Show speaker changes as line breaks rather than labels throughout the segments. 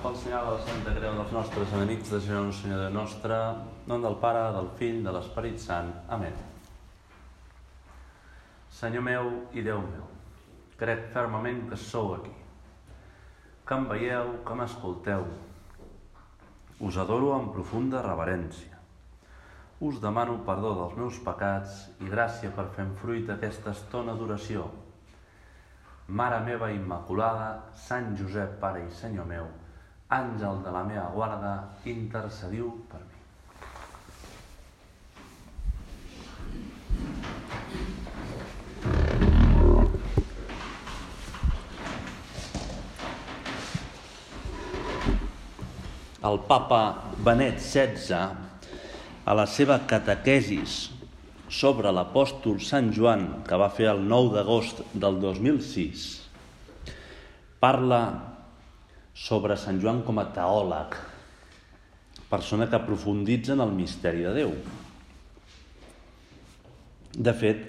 pel senyal de la Santa Creu dels nostres enemics, de Senyor Senyor nostre, nom del Pare, del Fill, de l'Esperit Sant. Amén. Senyor meu i Déu meu, crec fermament que sou aquí, que em veieu, que m'escolteu. Us adoro amb profunda reverència. Us demano perdó dels meus pecats i gràcia per fer fruit aquesta estona d'oració. Mare meva Immaculada, Sant Josep, Pare i Senyor meu, àngel de la meva guarda, intercediu per mi. El papa Benet XVI, a la seva catequesis sobre l'apòstol Sant Joan, que va fer el 9 d'agost del 2006, parla sobre Sant Joan com a teòleg, persona que aprofunditza en el misteri de Déu. De fet,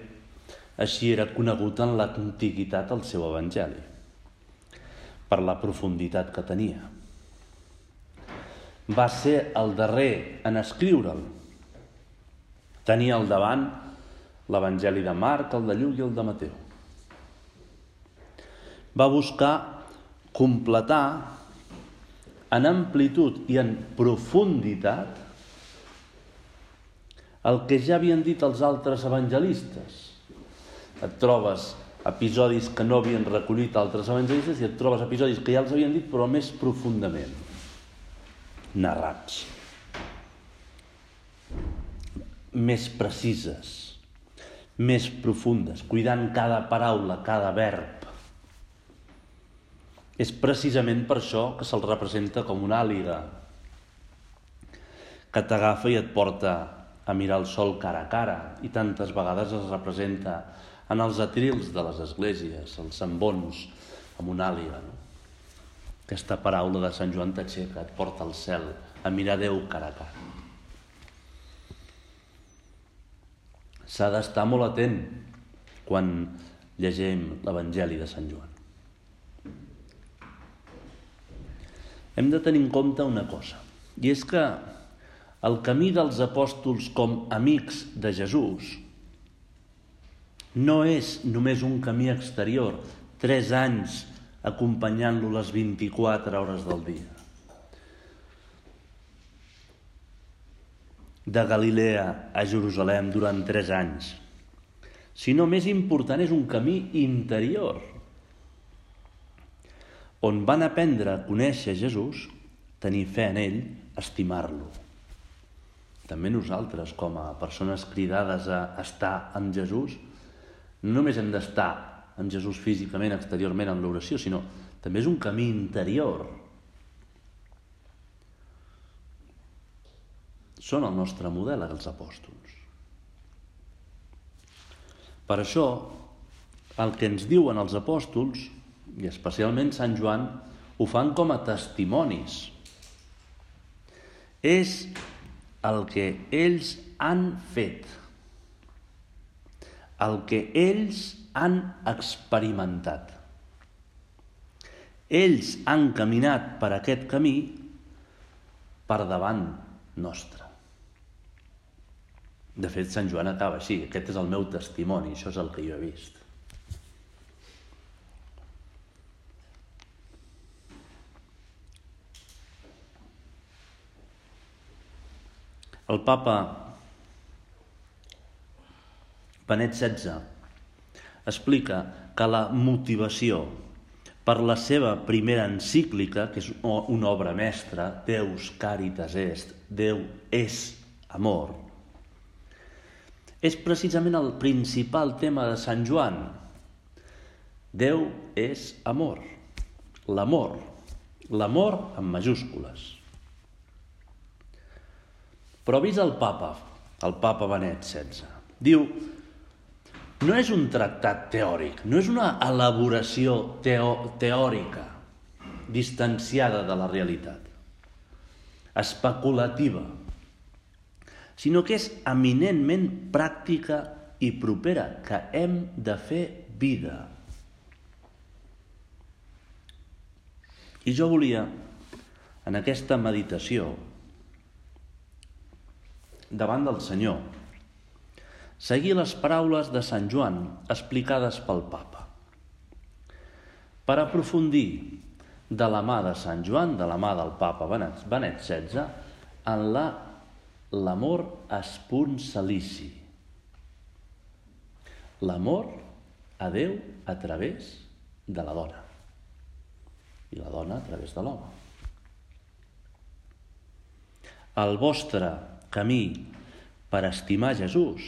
així era conegut en l'antiguitat el seu evangeli, per la profunditat que tenia. Va ser el darrer en escriure'l. Tenia al davant l'Evangeli de Marc, el de Lluc i el de Mateu. Va buscar completar en amplitud i en profunditat el que ja havien dit els altres evangelistes. Et trobes episodis que no havien recollit altres evangelistes i et trobes episodis que ja els havien dit però més profundament narrats més precises, més profundes, cuidant cada paraula, cada verb. És precisament per això que se'l representa com una àliga que t'agafa i et porta a mirar el sol cara a cara i tantes vegades es representa en els atrils de les esglésies, els sambons, amb una àliga. No? Aquesta paraula de Sant Joan t'aixeca, et porta al cel, a mirar Déu cara a cara. s'ha d'estar molt atent quan llegim l'Evangeli de Sant Joan. Hem de tenir en compte una cosa, i és que el camí dels apòstols com amics de Jesús no és només un camí exterior, tres anys acompanyant-lo les 24 hores del dia. de Galilea a Jerusalem durant tres anys, sinó més important és un camí interior, on van aprendre a conèixer Jesús, tenir fe en ell, estimar-lo. També nosaltres, com a persones cridades a estar amb Jesús, no només hem d'estar amb Jesús físicament, exteriorment, en l'oració, sinó també és un camí interior, són el nostre model, els apòstols. Per això, el que ens diuen els apòstols, i especialment Sant Joan, ho fan com a testimonis. És el que ells han fet, el que ells han experimentat. Ells han caminat per aquest camí per davant nostre. De fet, Sant Joan acaba així, aquest és el meu testimoni, això és el que jo he vist. El papa Benet XVI explica que la motivació per la seva primera encíclica, que és una obra mestra, Deus Caritas Est, Déu és amor, és precisament el principal tema de Sant Joan. Déu és amor. L'amor. L'amor amb majúscules. Però vist el papa, el papa Benet XVI, diu no és un tractat teòric, no és una elaboració teo teòrica distanciada de la realitat, especulativa, sinó que és eminentment pràctica i propera, que hem de fer vida. I jo volia en aquesta meditació davant del Senyor, seguir les paraules de Sant Joan explicades pel papa. Per aprofundir de la mà de Sant Joan, de la mà del papa Benet, Benet XVI, en la l'amor esponsalici. L'amor a Déu a través de la dona i la dona a través de l'home. El vostre camí per estimar Jesús,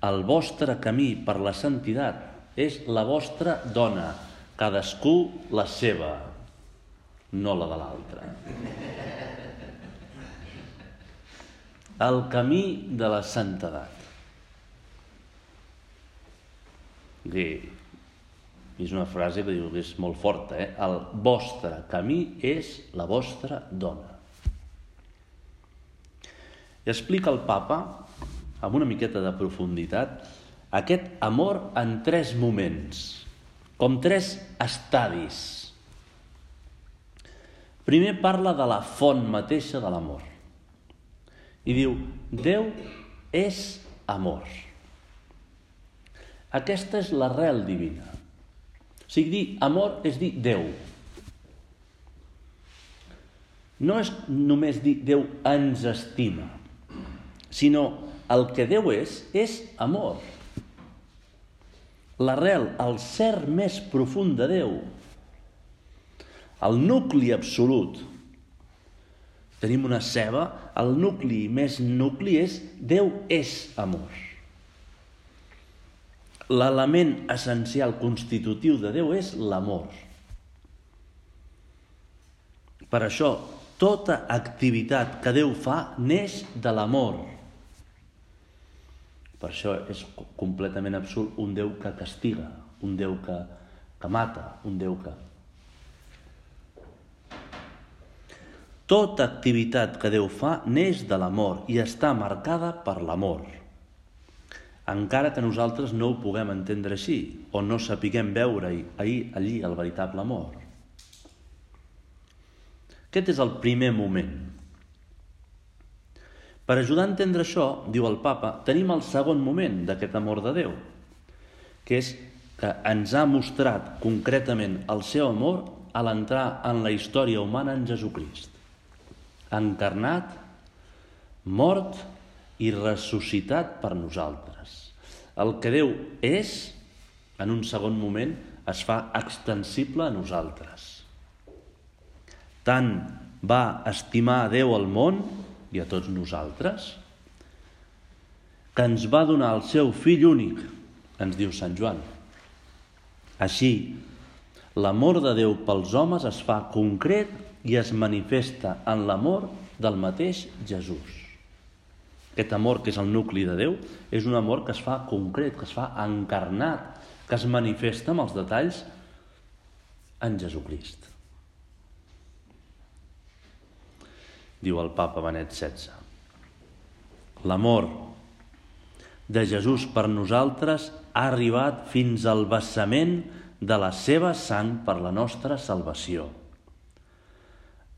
el vostre camí per la santitat és la vostra dona, cadascú la seva, no la de l'altre. El camí de la santedat. I és una frase que diu que és molt forta, eh? El vostre camí és la vostra dona. I explica el papa, amb una miqueta de profunditat, aquest amor en tres moments, com tres estadis. Primer parla de la font mateixa de l'amor. I diu, Déu és amor. Aquesta és l'arrel divina. O sigui, dir amor és dir Déu. No és només dir Déu ens estima, sinó el que Déu és, és amor. L'arrel, el cert més profund de Déu, el nucli absolut. Tenim una ceba, el nucli més nucli és Déu és amor l'element essencial constitutiu de Déu és l'amor. Per això, tota activitat que Déu fa neix de l'amor. Per això és completament absurd un Déu que castiga, un Déu que, que mata, un Déu que... Tota activitat que Déu fa neix de l'amor i està marcada per l'amor encara que nosaltres no ho puguem entendre així o no sapiguem veure ahir, allí el veritable amor. Aquest és el primer moment. Per ajudar a entendre això, diu el papa, tenim el segon moment d'aquest amor de Déu, que és que ens ha mostrat concretament el seu amor a l'entrar en la història humana en Jesucrist. Encarnat, mort i ressuscitat per nosaltres. El que Déu és, en un segon moment, es fa extensible a nosaltres. Tant va estimar Déu al món i a tots nosaltres, que ens va donar el seu fill únic, ens diu Sant Joan. Així, l'amor de Déu pels homes es fa concret i es manifesta en l'amor del mateix Jesús. Aquest amor que és el nucli de Déu és un amor que es fa concret, que es fa encarnat, que es manifesta amb els detalls en Jesucrist. Diu el papa Benet XVI. L'amor de Jesús per nosaltres ha arribat fins al vessament de la seva sang per la nostra salvació.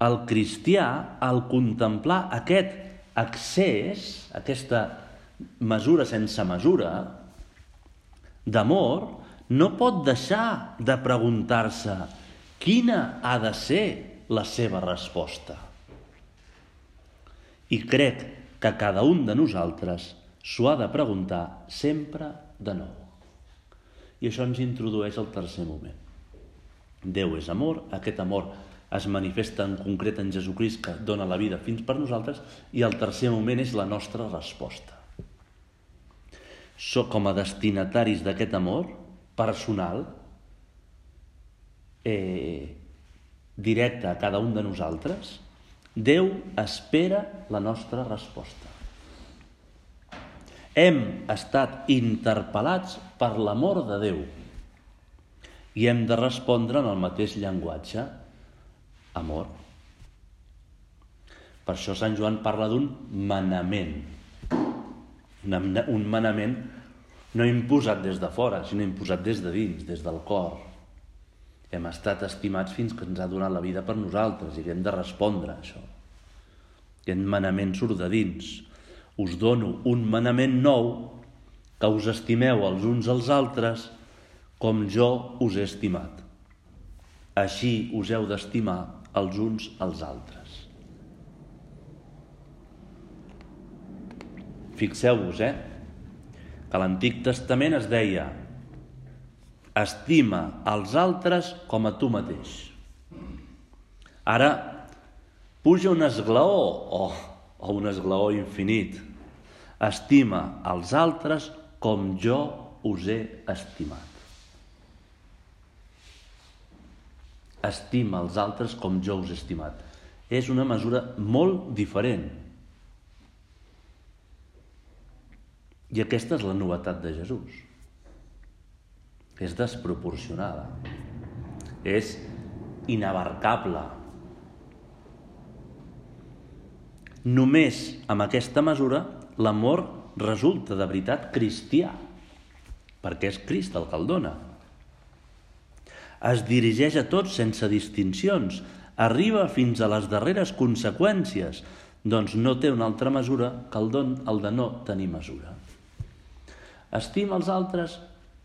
El cristià, al contemplar aquest accés, aquesta mesura sense mesura, d'amor, no pot deixar de preguntar-se quina ha de ser la seva resposta. I crec que cada un de nosaltres s'ho ha de preguntar sempre de nou. I això ens introdueix al tercer moment. Déu és amor, aquest amor es manifesta en concret en Jesucrist que dona la vida fins per nosaltres i el tercer moment és la nostra resposta. So, com a destinataris d'aquest amor personal, eh, directe a cada un de nosaltres, Déu espera la nostra resposta. Hem estat interpel·lats per l'amor de Déu i hem de respondre en el mateix llenguatge amor. Per això Sant Joan parla d'un manament. Un manament no imposat des de fora, sinó imposat des de dins, des del cor. Hem estat estimats fins que ens ha donat la vida per nosaltres i hem de respondre a això. Aquest manament surt de dins. Us dono un manament nou que us estimeu els uns als altres com jo us he estimat. Així us heu d'estimar els uns als altres. Fixeu-vos, eh? Que l'Antic Testament es deia estima els altres com a tu mateix. Ara puja un esglaó o, o un esglaó infinit. Estima els altres com jo us he estimat. Estima els altres com jo us he estimat. És una mesura molt diferent. I aquesta és la novetat de Jesús és desproporcionada, és inabarcable. Només amb aquesta mesura l'amor resulta de veritat cristià, perquè és Crist el que el dona. Es dirigeix a tots sense distincions, arriba fins a les darreres conseqüències, doncs no té una altra mesura que el don el de no tenir mesura. Estima els altres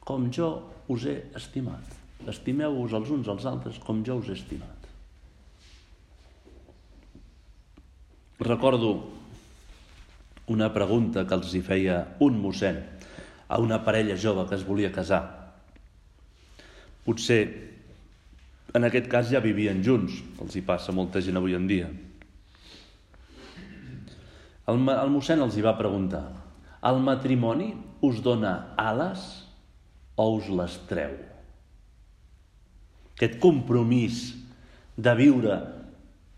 com jo us he estimat. Estimeu-vos els uns als altres com jo us he estimat. Recordo una pregunta que els hi feia un mossèn a una parella jove que es volia casar. Potser en aquest cas ja vivien junts, els hi passa molta gent avui en dia. El, el mossèn els hi va preguntar, el matrimoni us dona ales o us les treu. Aquest compromís de viure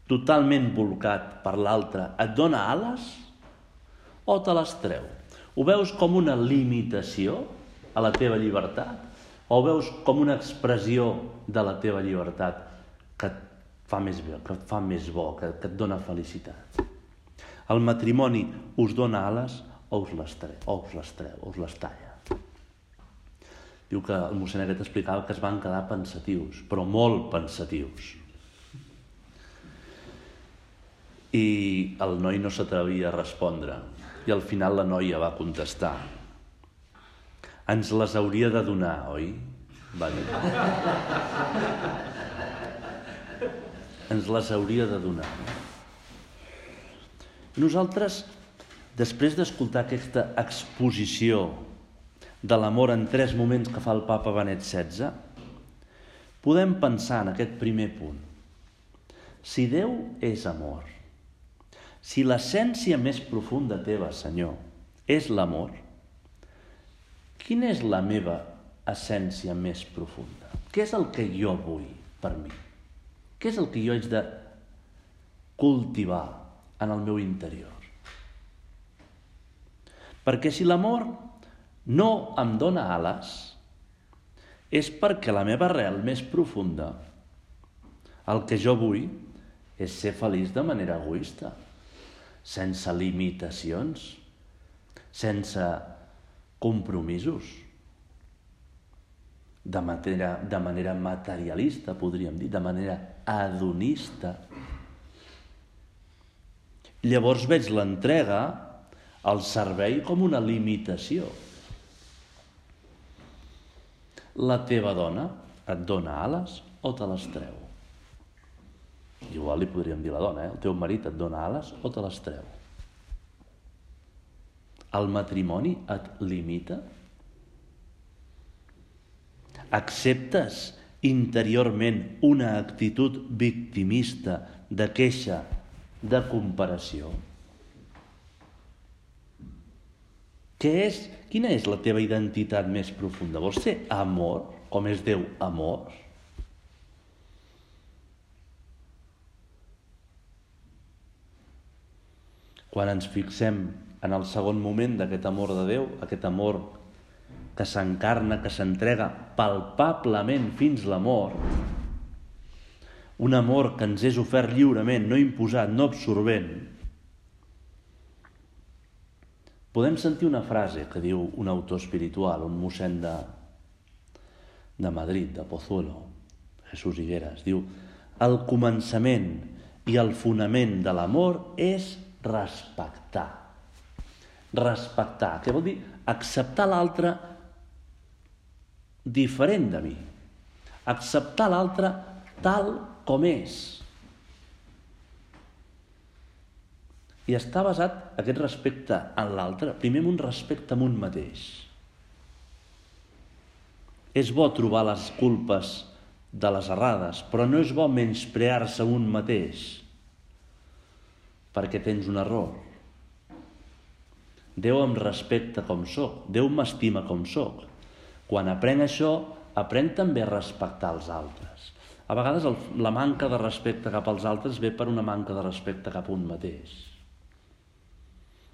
totalment volcat per l'altre et dona ales o te les treu? Ho veus com una limitació a la teva llibertat? O ho veus com una expressió de la teva llibertat que et fa més bé, que et fa més bo, que, que et dona felicitat? El matrimoni us dona ales o us les treu, o us les treu, o us les talla. Diu que el mossèn aquest explicava que es van quedar pensatius, però molt pensatius. I el noi no s'atrevia a respondre. I al final la noia va contestar. Ens les hauria de donar, oi? Va dir. Ens les hauria de donar. Nosaltres, després d'escoltar aquesta exposició de l'amor en tres moments que fa el papa Benet XVI, podem pensar en aquest primer punt. Si Déu és amor, si l'essència més profunda teva, Senyor, és l'amor, quina és la meva essència més profunda? Què és el que jo vull per mi? Què és el que jo haig de cultivar en el meu interior? Perquè si l'amor no em dóna ales, és perquè la meva arrel més profunda, el que jo vull, és ser feliç de manera egoista, sense limitacions, sense compromisos, de manera, de manera materialista, podríem dir, de manera adonista. Llavors veig l'entrega, el servei com una limitació. La teva dona et dona ales o te les treu? Igual li podríem dir la dona, eh? el teu marit et dona ales o te les treu? El matrimoni et limita? Acceptes interiorment una actitud victimista, de queixa, de comparació? Què és, quina és la teva identitat més profunda? Vols ser amor, com és Déu amor? Quan ens fixem en el segon moment d'aquest amor de Déu, aquest amor que s'encarna, que s'entrega palpablement fins la mort, un amor que ens és ofert lliurement, no imposat, no absorbent, podem sentir una frase que diu un autor espiritual, un mossèn de, de Madrid, de Pozuelo, Jesús Higueras. Diu, el començament i el fonament de l'amor és respectar. Respectar, què vol dir? Acceptar l'altre diferent de mi. Acceptar l'altre tal com és. I està basat aquest respecte en l'altre, primer en un respecte en un mateix. És bo trobar les culpes de les errades, però no és bo menysprear-se un mateix perquè tens un error. Déu em respecta com sóc, Déu m'estima com sóc. Quan aprenc això, aprenc també a respectar els altres. A vegades el, la manca de respecte cap als altres ve per una manca de respecte cap a un mateix.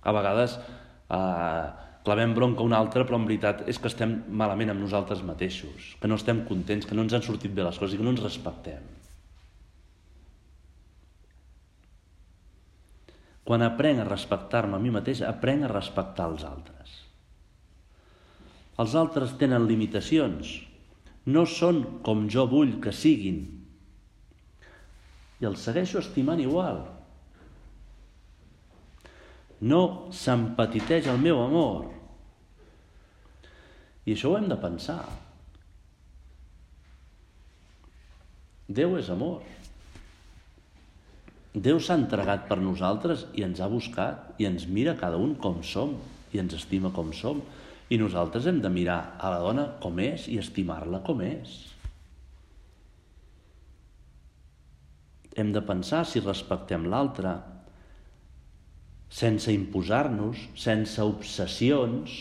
A vegades eh, clavem bronca a un altre, però en veritat és que estem malament amb nosaltres mateixos, que no estem contents, que no ens han sortit bé les coses i que no ens respectem. Quan aprenc a respectar-me a mi mateix, aprenc a respectar els altres. Els altres tenen limitacions, no són com jo vull que siguin. I els segueixo estimant igual. No s'empatiteix el meu amor. I això ho hem de pensar. Déu és amor. Déu s'ha entregat per nosaltres i ens ha buscat i ens mira cada un com som i ens estima com som. I nosaltres hem de mirar a la dona com és i estimar-la com és. Hem de pensar si respectem l'altre, sense imposar-nos, sense obsessions,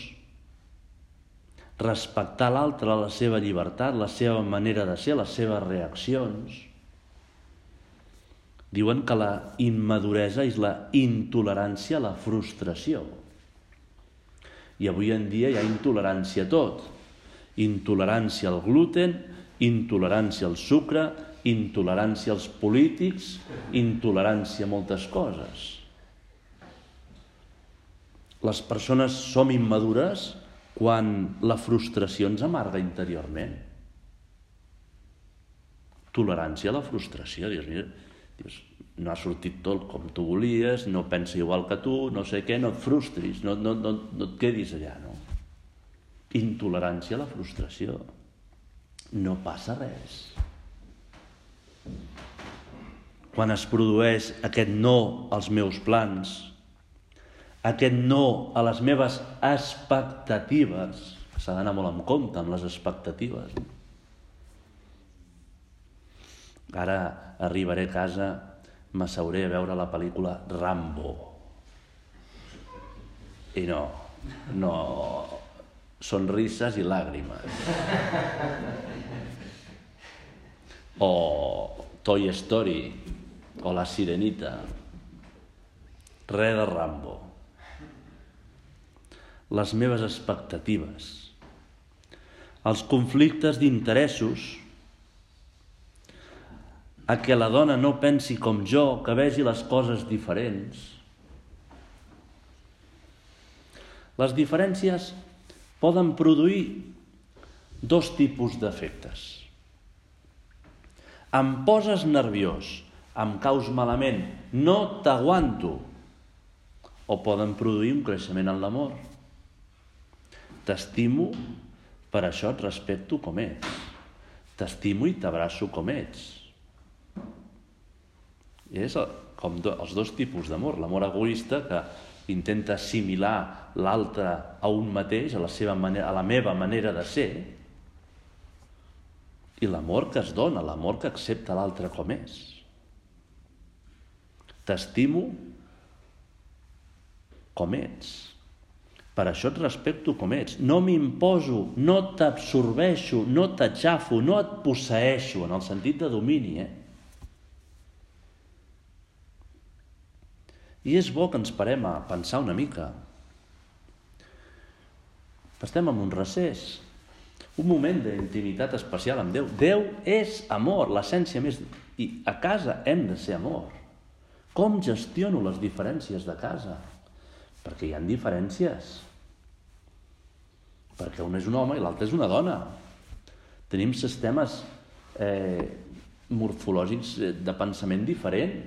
respectar l'altre, la seva llibertat, la seva manera de ser, les seves reaccions. Diuen que la immaduresa és la intolerància a la frustració. I avui en dia hi ha intolerància a tot. Intolerància al gluten, intolerància al sucre, intolerància als polítics, intolerància a moltes coses. Les persones som immadures quan la frustració ens amarga interiorment. Tolerància a la frustració. Dius, mira, dius, no ha sortit tot com tu volies, no pensa igual que tu, no sé què, no et frustris, no, no, no, no et quedis allà, no? Intolerància a la frustració. No passa res. Quan es produeix aquest no als meus plans, aquest no a les meves expectatives, s'ha d'anar molt en compte amb les expectatives. Ara arribaré a casa m'asseuré a veure la pel·lícula Rambo. I no, no, són risses i làgrimes. O Toy Story, o La Sirenita. Re de Rambo. Les meves expectatives. Els conflictes d'interessos a que la dona no pensi com jo, que vegi les coses diferents. Les diferències poden produir dos tipus d'efectes. Em poses nerviós, em caus malament, no t'aguanto. O poden produir un creixement en l'amor. T'estimo, per això et respecto com ets. T'estimo i t'abraço com ets és com do, els dos tipus d'amor. L'amor egoista, que intenta assimilar l'altre a un mateix, a la, seva manera, a la meva manera de ser, i l'amor que es dona, l'amor que accepta l'altre com és. T'estimo com ets. Per això et respecto com ets. No m'imposo, no t'absorbeixo, no t'aixafo, no et posseixo, en el sentit de domini, eh? I és bo que ens parem a pensar una mica. Estem en un recés, un moment d'intimitat especial amb Déu. Déu és amor, l'essència més... I a casa hem de ser amor. Com gestiono les diferències de casa? Perquè hi han diferències. Perquè un és un home i l'altre és una dona. Tenim sistemes eh, morfològics eh, de pensament diferent.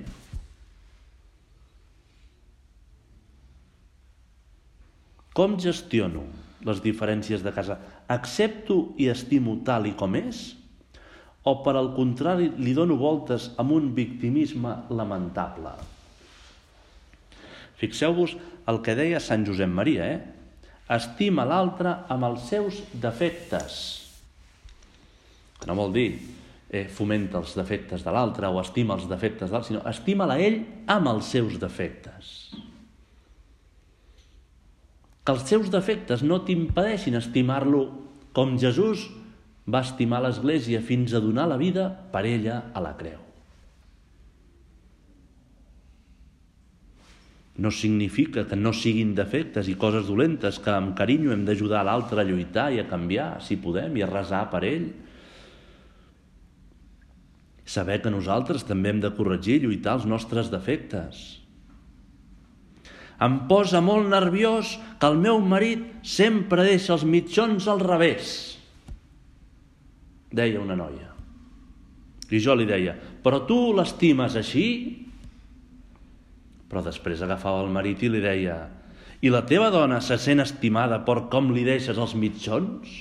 Com gestiono les diferències de casa? Accepto i estimo tal i com és? O per al contrari li dono voltes amb un victimisme lamentable? Fixeu-vos el que deia Sant Josep Maria, eh? Estima l'altre amb els seus defectes. Que no vol dir eh, fomenta els defectes de l'altre o estima els defectes de l'altre, sinó estima-la ell amb els seus defectes. Que els seus defectes no t'impedeixin estimar-lo com Jesús va estimar l'Església fins a donar la vida per ella a la creu. No significa que no siguin defectes i coses dolentes que amb carinyo hem d'ajudar l'altre a lluitar i a canviar, si podem, i a resar per ell, Saber que nosaltres també hem de corregir i lluitar els nostres defectes. Em posa molt nerviós que el meu marit sempre deixa els mitjons al revés, deia una noia. I jo li deia, però tu l'estimes així? Però després agafava el marit i li deia, i la teva dona se sent estimada per com li deixes els mitjons?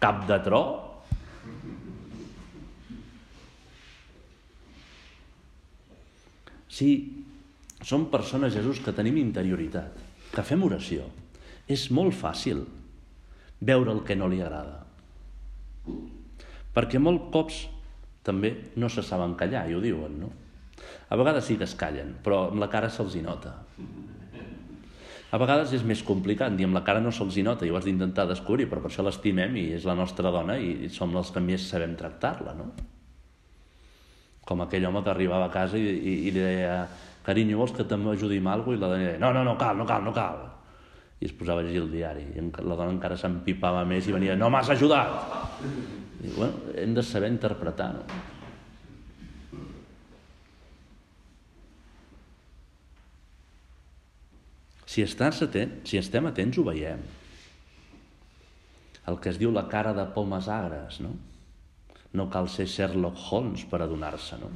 Cap de tro? Si som persones, Jesús, que tenim interioritat, que fem oració, és molt fàcil veure el que no li agrada. Perquè molt cops també no se saben callar, i ho diuen, no? A vegades sí que es callen, però amb la cara se'ls nota. A vegades és més complicat, i amb la cara no se'ls nota, i ho has d'intentar descobrir, però per això l'estimem i és la nostra dona i som els que més sabem tractar-la, no? com aquell home que arribava a casa i, i, i li deia carinyo, vols que t'ajudi amb alguna cosa? I la dona deia, no, no, no cal, no cal, no cal. I es posava a llegir el diari. I la dona encara s'empipava més i venia, no m'has ajudat! I, bueno, hem de saber interpretar, no? Si, estàs atent, si estem atents, ho veiem. El que es diu la cara de pomes agres, no? No cal ser Sherlock Holmes per adonar-se, no?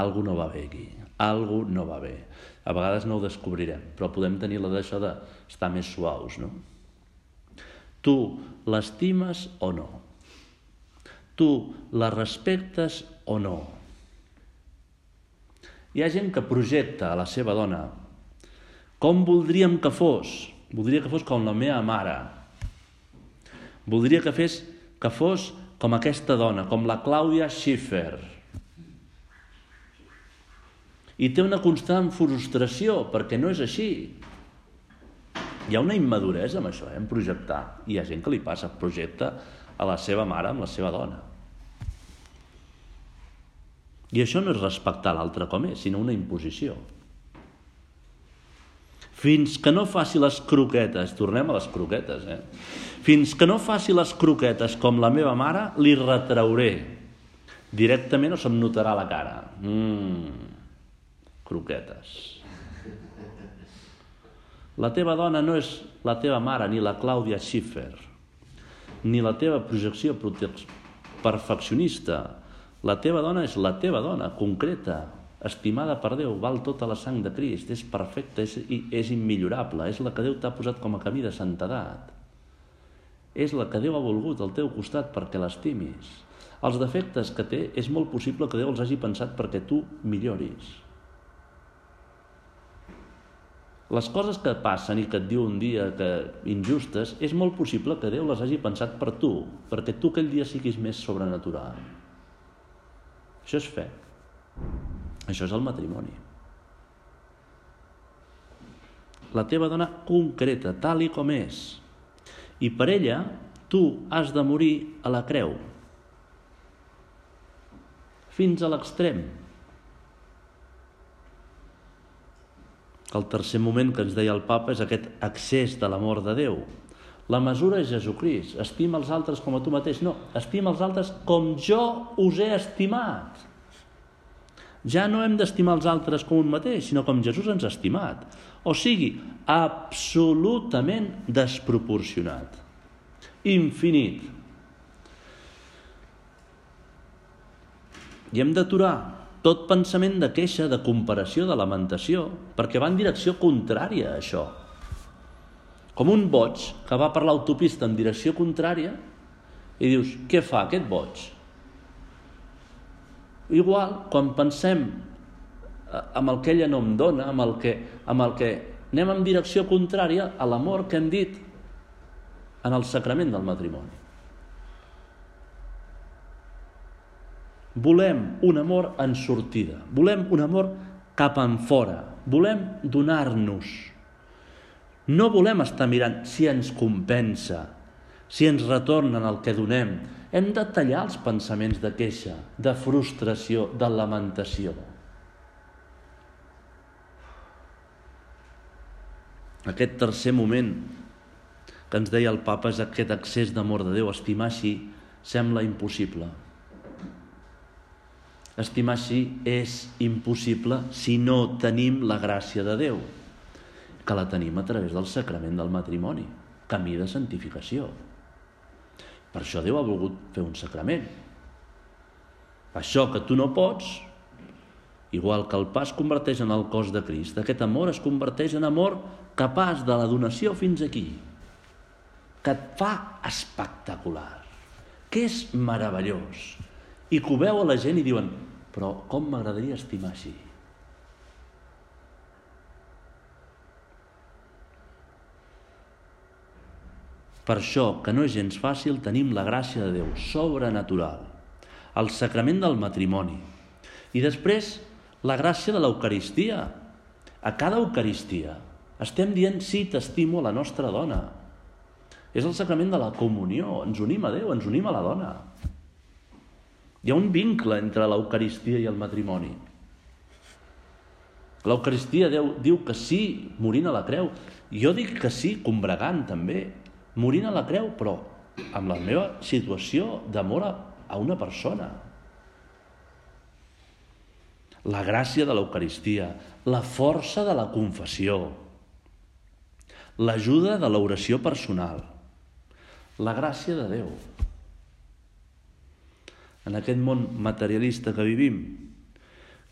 Algo no va bé aquí, algo no va bé. A vegades no ho descobrirem, però podem tenir la d'això d'estar més suaus, no? Tu l'estimes o no? Tu la respectes o no? Hi ha gent que projecta a la seva dona com voldríem que fos. Voldria que fos com la meva mare. Voldria que fes que fos com aquesta dona, com la Clàudia Schiffer. I té una constant frustració, perquè no és així. Hi ha una immaduresa amb això, eh, en projectar. Hi ha gent que li passa, projecta a la seva mare amb la seva dona. I això no és respectar l'altre com és, sinó una imposició. Fins que no faci les croquetes, tornem a les croquetes, eh? Fins que no faci les croquetes com la meva mare, li retrauré. Directament o se'm notarà la cara. Mmm, croquetes. La teva dona no és la teva mare, ni la Clàudia Schiffer, ni la teva projecció perfeccionista. La teva dona és la teva dona, concreta, estimada per Déu, val tota la sang de Crist, és perfecta, és, és immillorable, és la que Déu t'ha posat com a camí de santedat. És la que Déu ha volgut al teu costat perquè l'estimis. Els defectes que té és molt possible que Déu els hagi pensat perquè tu milloris. Les coses que passen i que et diu un dia que injustes, és molt possible que Déu les hagi pensat per tu, perquè tu aquell dia siguis més sobrenatural. Això és fe. Això és el matrimoni. La teva dona concreta, tal i com és. I per ella, tu has de morir a la creu. Fins a l'extrem. El tercer moment que ens deia el papa és aquest accés de l'amor de Déu. La mesura és Jesucrist. Estima els altres com a tu mateix. No, estima els altres com jo us he estimat. Ja no hem d'estimar els altres com un mateix, sinó com Jesús ens ha estimat. O sigui, absolutament desproporcionat. Infinit. I hem d'aturar tot pensament de queixa, de comparació, de lamentació, perquè va en direcció contrària a això. Com un boig que va per l'autopista en direcció contrària i dius, què fa aquest boig? Igual, quan pensem eh, amb el que ella no em dona, amb el que, amb el que anem en direcció contrària a l'amor que hem dit en el sacrament del matrimoni. Volem un amor en sortida, volem un amor cap en fora, volem donar-nos, no volem estar mirant si ens compensa, si ens retornen el que donem. Hem de tallar els pensaments de queixa, de frustració, de lamentació. Aquest tercer moment que ens deia el papa és aquest accés d'amor de Déu. Estimar així sembla impossible. Estimar així és impossible si no tenim la gràcia de Déu que la tenim a través del sacrament del matrimoni, camí de santificació. Per això Déu ha volgut fer un sacrament. Això que tu no pots, igual que el pa es converteix en el cos de Crist, aquest amor es converteix en amor capaç de la donació fins aquí, que et fa espectacular, que és meravellós, i que ho veu a la gent i diuen però com m'agradaria estimar així? Per això, que no és gens fàcil, tenim la gràcia de Déu, sobrenatural, el sacrament del matrimoni. I després, la gràcia de l'Eucaristia. A cada Eucaristia estem dient sí, t'estimo la nostra dona. És el sacrament de la comunió, ens unim a Déu, ens unim a la dona. Hi ha un vincle entre l'Eucaristia i el matrimoni. L'Eucaristia diu que sí, morint a la creu. Jo dic que sí, combregant també morint a la creu, però amb la meva situació d'amor a una persona. La gràcia de l'Eucaristia, la força de la confessió, l'ajuda de l'oració personal, la gràcia de Déu. En aquest món materialista que vivim,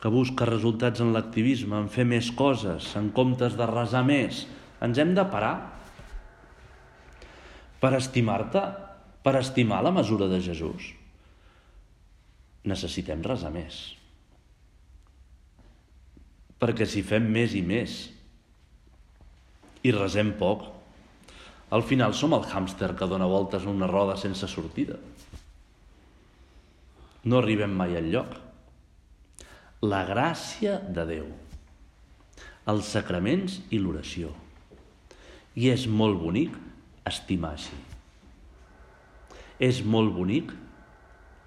que busca resultats en l'activisme, en fer més coses, en comptes de resar més, ens hem de parar per estimar-te, per estimar la mesura de Jesús, necessitem resar més. Perquè si fem més i més i resem poc, al final som el hàmster que dona voltes en una roda sense sortida. No arribem mai al lloc. La gràcia de Déu, els sacraments i l'oració. I és molt bonic estimar així. És molt bonic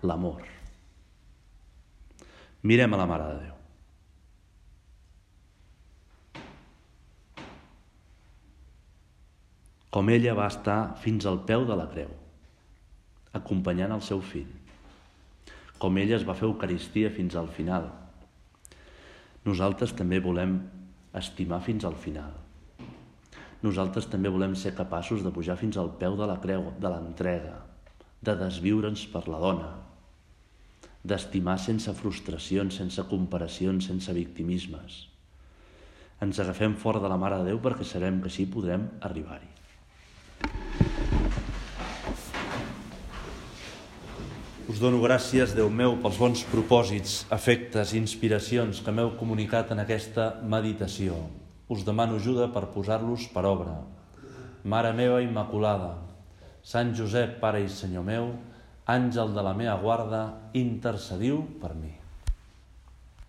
l'amor. Mirem a la Mare de Déu. Com ella va estar fins al peu de la creu, acompanyant el seu fill. Com ella es va fer Eucaristia fins al final. Nosaltres també volem estimar fins al final nosaltres també volem ser capaços de pujar fins al peu de la creu, de l'entrega, de desviure'ns per la dona, d'estimar sense frustracions, sense comparacions, sense victimismes. Ens agafem fora de la Mare de Déu perquè sabem que així podrem arribar-hi. Us dono gràcies, Déu meu, pels bons propòsits, afectes, inspiracions que m'heu comunicat en aquesta meditació us demano ajuda per posar-los per obra. Mare meva Immaculada, Sant Josep, Pare i Senyor meu, àngel de la meva guarda, intercediu per mi.